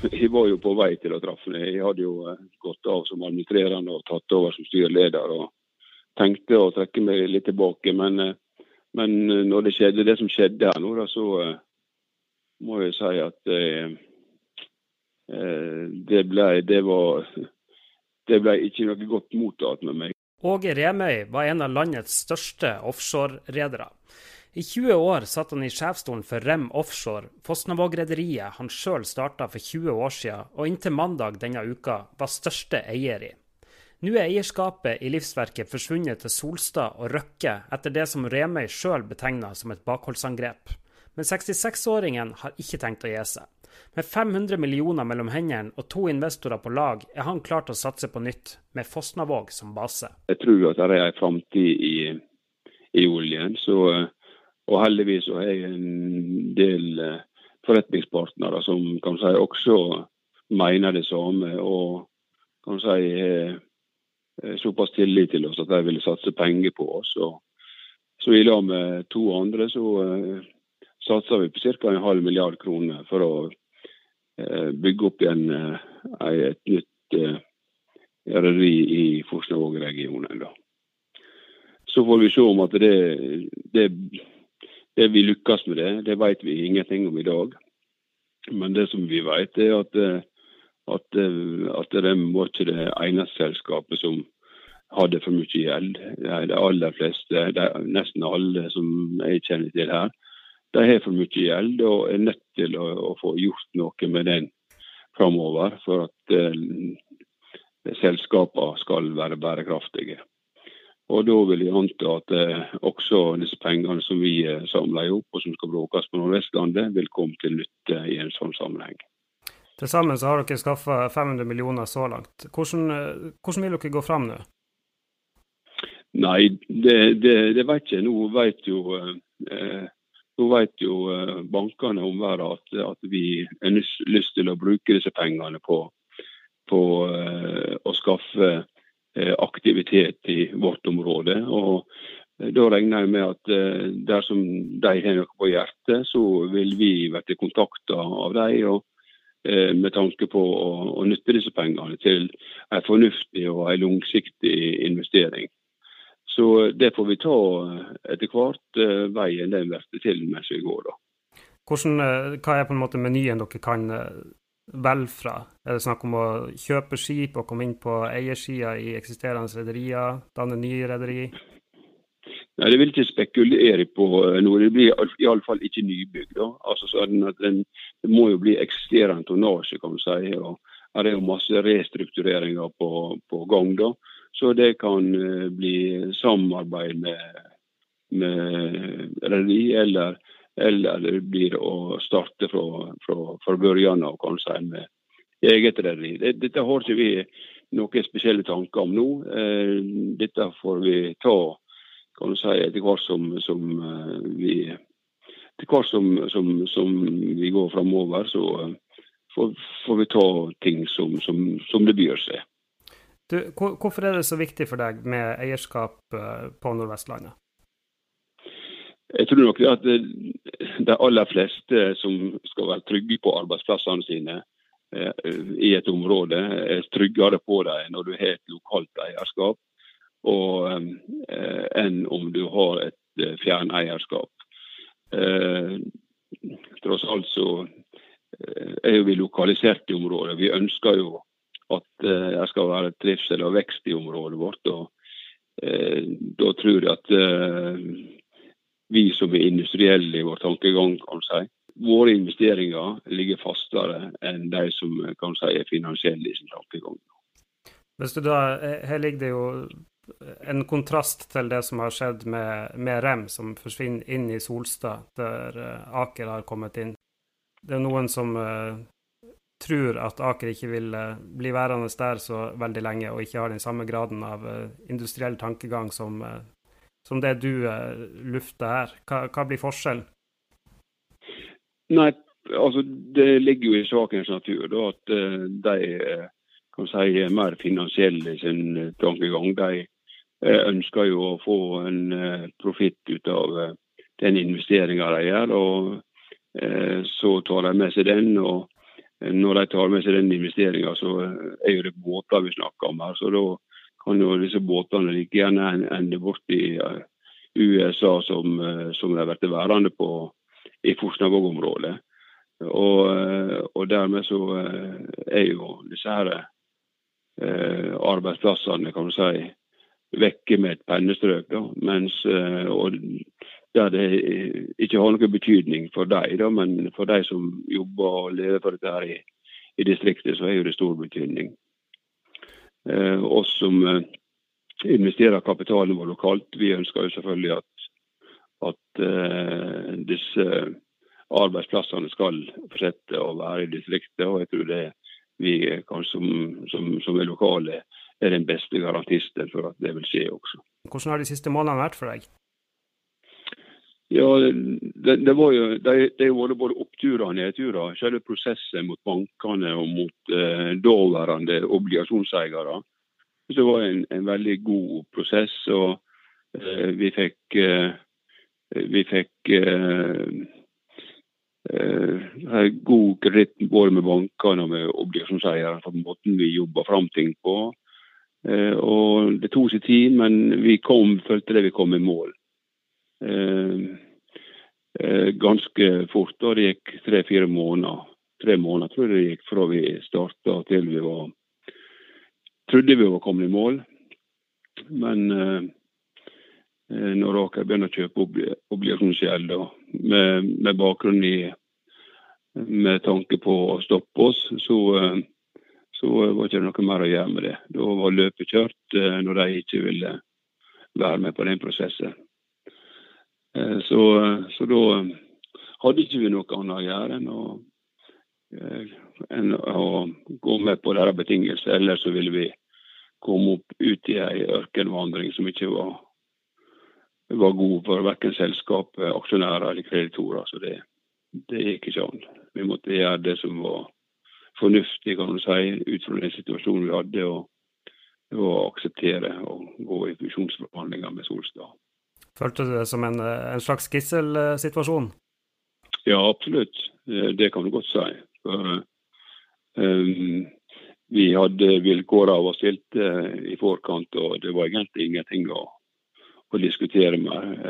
jeg var jo på vei til å treffe henne. Jeg hadde jo gått av som administrerende og tatt over som styreleder. og tenkte å trekke meg litt tilbake. Men, men når det skjedde det som skjedde her nå, da, så må jeg si at eh, det ble, det, var, det ble ikke noe godt mottatt med meg. Åge Remøy var en av landets største offshoreredere. I 20 år satt han i sjefsstolen for Rem Offshore, Fosnavåg-rederiet han sjøl starta for 20 år siden, og inntil mandag denne uka var største eier i. Nå er eierskapet i livsverket forsvunnet til Solstad og Røkke etter det som Remøy sjøl betegna som et bakholdsangrep. Men 66-åringen har ikke tenkt å gi seg. Med 500 millioner mellom hendene og to investorer på lag, er han klar til å satse på nytt, med Fosnavåg som base. Jeg tror at det er en framtid i, i, oljen. Så, og heldigvis har jeg en del eh, forretningspartnere som kan si også mener det samme. Og kan si har såpass tillit til oss at de vil satse penger på oss. Og, så i lag med to andre så satser vi på ca. en halv milliard kroner for å Eh, bygge opp igjen eh, et nytt eh, rederi i Forsnavåg-regionen. Så får vi se om at det, det, det vi lykkes med det, det vet vi ingenting om i dag. Men det som vi vet, er at, at, at det var ikke det eneste selskapet som hadde for mye gjeld. De aller fleste, de, nesten alle som jeg kjenner til her, de har for mye gjeld og er nødt til å, å få gjort noe med den framover for at uh, selskapene skal være bærekraftige. Og Da vil jeg anta at eh, også disse pengene som vi eh, samler opp og som skal brukes på Nordvestlandet, vil komme til nytte i en sånn sammenheng. Til sammen så har dere skaffa 500 millioner så langt. Hvordan, hvordan vil dere gå fram nå? Nei, det, det, det vet jeg. Nå vet jo eh, nå vet jo eh, bankene om verden at, at, vi har lyst til å bruke disse pengene på, på uh, å skaffe aktivitet i vårt område. Og uh, Da regner jeg med at dersom de har noe på hjertet, så vil vi bli kontakta av dem. med tanke på å, nytte disse pengene til en fornuftig og en langsiktig investering. Så det får vi ta eh, etter hvert eh, veien den blir til mens vi går. da. Hvordan, eh, hva er på en måte menyen dere kan velge fra? Er det snakk om å kjøpe skip og komme inn på eiersida i eksisterende rederier, danne nye rederi? Nei, Det vil ikke spekulere på noe. Det blir iallfall ikke nybygg. da. Altså, sånn at den, Det må jo bli eksisterende tonnasje, kan man si. og Her er jo masse restruktureringer på, på gang. da. Så det kan eh, bli samarbeid med, med rederi, eller, eller det blir å starte fra, fra, fra børjan av kanskje med eget rederi. Dette har ikke vi noen spesielle tanker om nå. Eh, dette får vi ta kan du si, etter hvert som, som eh, vi etter hvert som, som, som vi går framover, så får, får, vi ta ting som, det byr seg. Du, hvorfor er det så viktig for deg med eierskap eh, på Nordvestlandet? Jeg tror nok at de aller fleste som skal være trygge på arbeidsplassene sine eh, i et område, er tryggere på dem når du har et lokalt eierskap, eh, enn om du har et fjerneierskap. Tross alt så er vi lokalisert i området. Vi ønsker jo at det eh, skal være trivsel og vekst i området vårt. og eh, Da tror jeg at eh, vi som er industrielle i vår tankegang, kan si, våre investeringer ligger fastere enn de som kan si er finansielle i sin tankegang. Hvis du da, Her ligger det jo en kontrast til det som har skjedd med, med Rem, som forsvinner inn i Solstad, der Aker har kommet inn. Det er noen som tror at Aker ikke vil uh, bli værende der så veldig lenge, og ikke har den samme graden av uh, industriell tankegang som, eh, som det du lufter her. Hva, hva, blir forskjellen? Nei, altså Det ligger jo i sakens natur da, at de kan si er mer finansielle sin tankegang. De ønsker jo å få en profitt ut av den investeringa de gjør. og Så tar de med seg den. og når de tar med seg den investeringa, så er jo det båter vi snakker om her. Så da kan jo disse båtene like gjerne ende bort i USA som, som de har vært værende på i Fosnavåg-området. Og, og, dermed så er jo disse her eh, arbeidsplassene kan du si, vekke med et pennestrøk. Da. Mens, og der det ikke har noen betydning for dem, men for de som jobber og lever for dette her i, i distriktet, så er jo det stor betydning. Eh, oss som eh, investerer kapitalen vår lokalt, vi ønsker jo selvfølgelig at, at eh, disse arbeidsplassene skal fortsette å være i distriktet. og jeg tror det vi kan som, som, som er lokale er den beste garantisten for at det vil skje også. Hvordan har de siste månedene vært for deg? Ja, det, det, var jo, det, det var både oppturer og nedturer. Selve prosessen mot bankene og mot eh, daværende obligasjonseiere. Det var en, en veldig god prosess. og eh, Vi fikk, eh, vi fikk eh, eh, god kreditt både med bankene og med obligasjonseiere for måten vi jobba fram ting på. Eh, og Det tok sin tid, men vi kom, følte det vi kom i mål. Eh, eh, ganske fort. og Det gikk tre-fire måneder. Tre måneder tror jeg det gikk fra vi starta til vi var trodde vi var kommet i mål. Men eh, når Aker begynner å kjøpe obligasjonsgjeld med, med, bakgrunn i med tanke på å stoppe oss, så, så var det ikke noe mer å gjøre med det. Da var løpet kjørt når de ikke ville være med på den prosessen. Eh, så, så, da hadde ikke vi noe annet å gjøre enn å, eh, enn å gå med på deres betingelser. Ellers så ville vi komme opp ut i ei ørkenvandring som ikke var, var god for verken selskap, aksjonærer eller kreditorer. Så det, det gikk ikke an. Vi måtte gjøre det som var fornuftig, kan du si, ut fra den situasjonen vi hadde. og og akseptere å gå i fusjonsforhandlinger med Solstad. Følte du det som en, en slags gisselsituasjon? Ja, absolutt. Det kan du godt si. For, um, vi hadde vilkårene var stilt i forkant, og det var egentlig ingenting å, å diskutere med.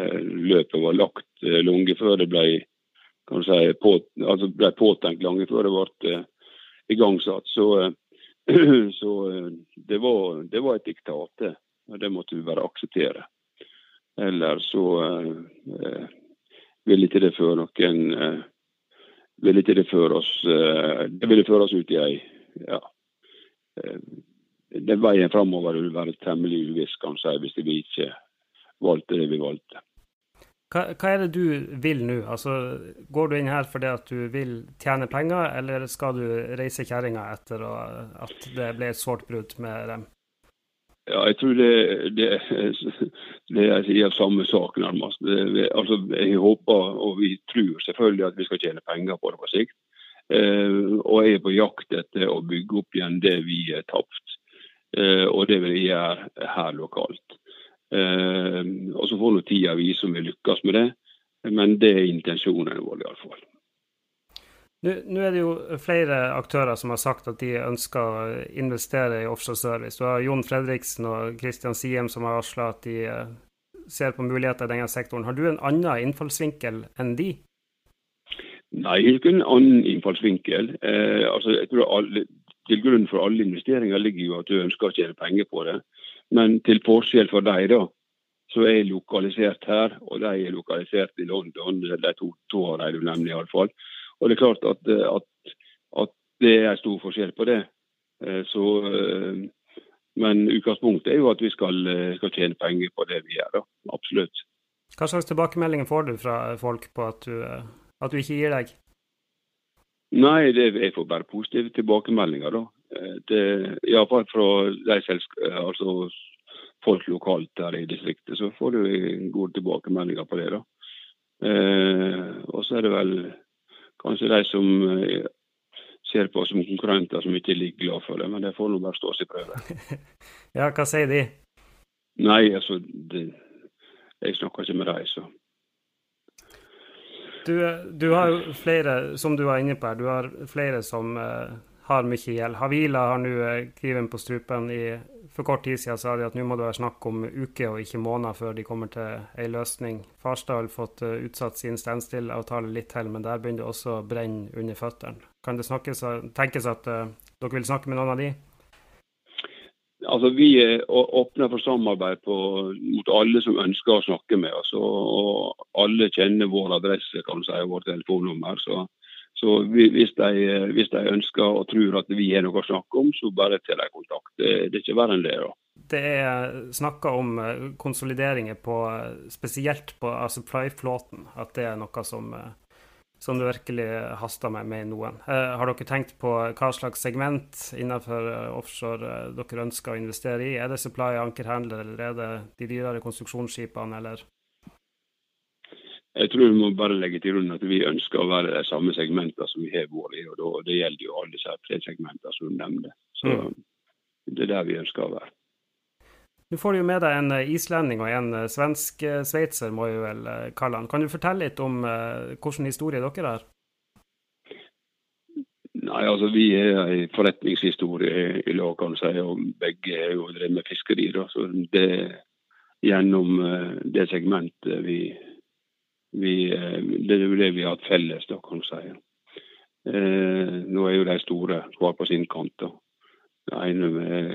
Løpet var lagt lenge før det ble, si, på, altså ble påtenkt, lenge før det ble igangsatt. Så, så det, var, det, var, et diktat, og det måtte vi bare akseptere. Eller så eh, vil ikke det føre noen eh, Vil ikke det føre oss eh, Det ville føre oss ut i ei ja, eh, den Veien framover vil være temmelig uviss, kan si, hvis vi ikke valgte det vi valgte. Hva, hva, er det du vil nå? Altså, går du inn her fordi at du vil tjene penger, eller skal du reise kjerringa etter at det ble et sårt brudd med dem? Ja, jeg tror det, det, det er sier samme sak, nærmest. Det, altså, jeg håper og vi tror selvfølgelig at vi skal tjene penger på det på sikt. Eh, og jeg er på jakt etter å bygge opp igjen det vi har tapt. Eh, og det vil jeg gjøre her lokalt. Eh, og så får nå tida vise om vi lykkes med det. Men det er intensjonen vår iallfall. Nå er det jo flere aktører som har sagt at de ønsker å investere i offshore service. Du har Jon Fredriksen og Christian Siem som har varsla at de eh, ser på muligheter i denne sektoren. Har du en annen innfallsvinkel enn de? Nei, ikke en annen innfallsvinkel. Eh, altså, jeg tror alle, Til grunn for alle investeringer ligger jo at du ønsker å tjene penger på det. Men til forskjell for deg, da, så er jeg lokalisert her, og de er lokalisert i London. De to, to har de du nevner iallfall. Og det er klart at, eh, at, at det er stor forskjell på det. Eh, så, eh, men utgangspunktet er jo at vi skal, skal, tjene penger på det vi gjør. Da. Absolutt. Hva slags tilbakemeldinger får du fra folk på at du, at du ikke gir deg? Nei, det, jeg får bare positive tilbakemeldinger. da. Det, Iallfall fra de altså folk lokalt her i distriktet, så får du gode tilbakemeldinger på det. da. Eh, og så er det vel kanskje de som eh, ser på oss som konkurrenter som ikke ligger glad for det, men det får nå bare stå sin prøve. ja, hva sier de? Nei, altså det, Jeg snakker ikke med dem, så. Du, du, har jo flere, som du var inne på her, du har flere som uh, har mye gjeld. Havila har nå uh, kniven på strupen. I, for kort tid siden sa de at nå må det være snakk om uker og ikke måneder før de kommer til ei løsning. Farstad har fått uh, utsatt sin standstill-avtale litt til, men der begynner det også å brenne under føttene. Kan det snakkes, tenkes at dere vil snakke med noen av de? Altså, Vi er åpne for samarbeid på, mot alle som ønsker å snakke med oss. Og, alle kjenner vår adresse kan si, vår telefonnummer. Så, så hvis, de, hvis, de, ønsker og tror at vi har noe å snakke om, så bare tar de kontakt. Det, det er ikke verre enn det. da. Det er snakka om eh, konsolideringer på, spesielt på supply-flåten. At det er noe som eh, som du virkelig haster med, med noen. Eh, har dere tenkt på hva slags segment innenfor eh, offshore eh, dere ønsker å investere i? Er det supply ankerhandler, eller er det de dyrere konstruksjonsskipene, eller? Jeg tror vi må bare legge til grunn at vi ønsker å være de samme segmentene som vi har vært i. og Det gjelder jo alle disse tre segmentene som du nevnte. Så mm. Det er der vi ønsker å være. Nå får du jo med deg en eh, islending og en eh, svensk-sveitser, eh, må vi vel kalle han. Kan du fortelle litt om hvilken historie dere har? Nei, altså Vi er en forretningshistorie i lag, kan du si. og Begge er jo drevet med fiskeri. da, så det Gjennom det segmentet vi, vi uh, Det er jo det vi har hatt felles, da, kan du si. nå er jo de store hver på sin kant. da. Den ene er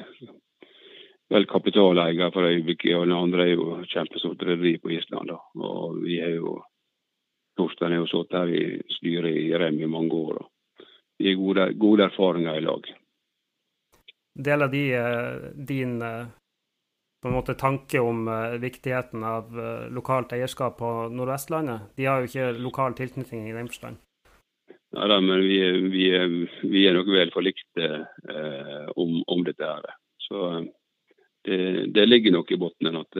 vel kapitaleier for øyeblikket, og den andre er jo kjempestort rederi på Island. Da. Og vi har jo Torstein har jo sittet her i styret i Rem i mange år. og Vi har gode, gode erfaringer i lag. Deler de eh, din eh, på en måte tanke om uh, viktigheten av lokalt eierskap på Nordvestlandet? De har jo ikke lokal tilknytning i den forstand. Nei da, men vi, vi, vi, er nok vel forlikte uh, om, om, dette. her. Så det, det ligger nok i bunnen at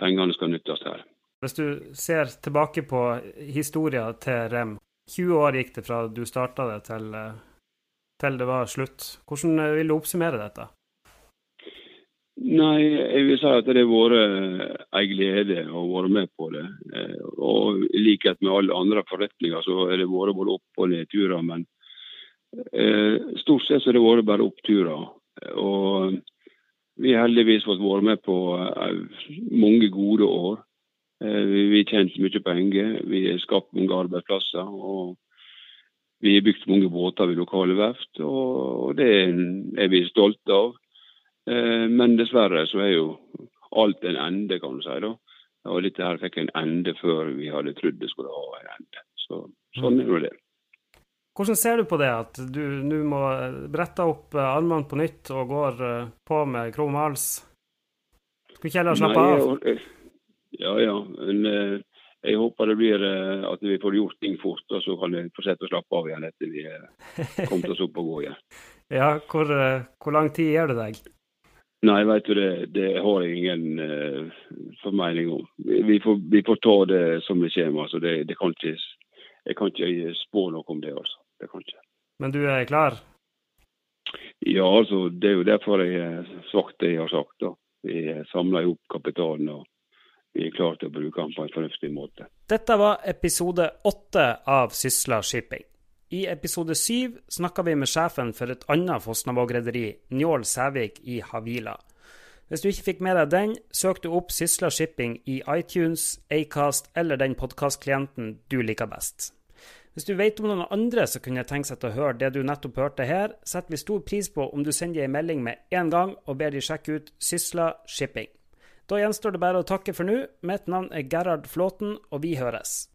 pengene skal nyttes her. Hvis du ser tilbake på historien til Rem, 20 år gikk det fra du starta det til, til, det var slutt. Hvordan vil du oppsummere dette? Nei, jeg vil si at det har vært en glede å være med på det. Og I likhet med alle andre forretninger så har det vært både opp- og nedturer. Men stort sett så har det vært bare oppturer. Og vi har heldigvis fått være med på eh, mange gode år. Eh, vi har tjent mye penger, vi har skapt mange arbeidsplasser. og Vi har bygd mange båter ved lokale verft, og det er vi stolte av. Eh, men dessverre så er jo alt en ende, kan du si. da. Og dette her fikk en ende før vi hadde trodd det skulle ha en ende. Så, sånn er jo det. Hvordan ser du på det, at du nå må brette opp eh, armene på nytt og går eh, på med krum hals? Skulle ikke heller slappe av? Ja, ja. Men jeg håper det blir at vi får gjort ting fort, og så kan vi fortsette å slappe av igjen etter vi har kommet oss opp og gå igjen. ja, hvor, hvor, lang tid gir det deg? Nei, veit du det, det har jeg ingen uh, formening om. Vi får, vi får, ta det som det kommer. Altså det, det kan ikke, jeg kan ikke spå noe om det. altså. Det kan ikke. Men du er klar? Ja, altså, det er jo derfor jeg har sagt det jeg har sagt. da. Vi samler opp kapitalen og vi er klare til å bruke den på en fornuftig måte. Dette var episode åtte av Sysla Shipping. I episode syv snakka vi med sjefen for et annet Fosnavåg-rederi, Njål Sævik i Havila. Hvis du ikke fikk med deg den, søk du opp Sysla Shipping i iTunes, Acast eller den podkastklienten du liker best. Hvis du vet om noen andre som kunne tenke seg å høre det du nettopp hørte her, setter vi stor pris på om du sender en melding med en gang og ber de sjekke ut Sysla Shipping. Da gjenstår det bare å takke for nå. Mitt navn er Gerhard Flåten, og vi høres.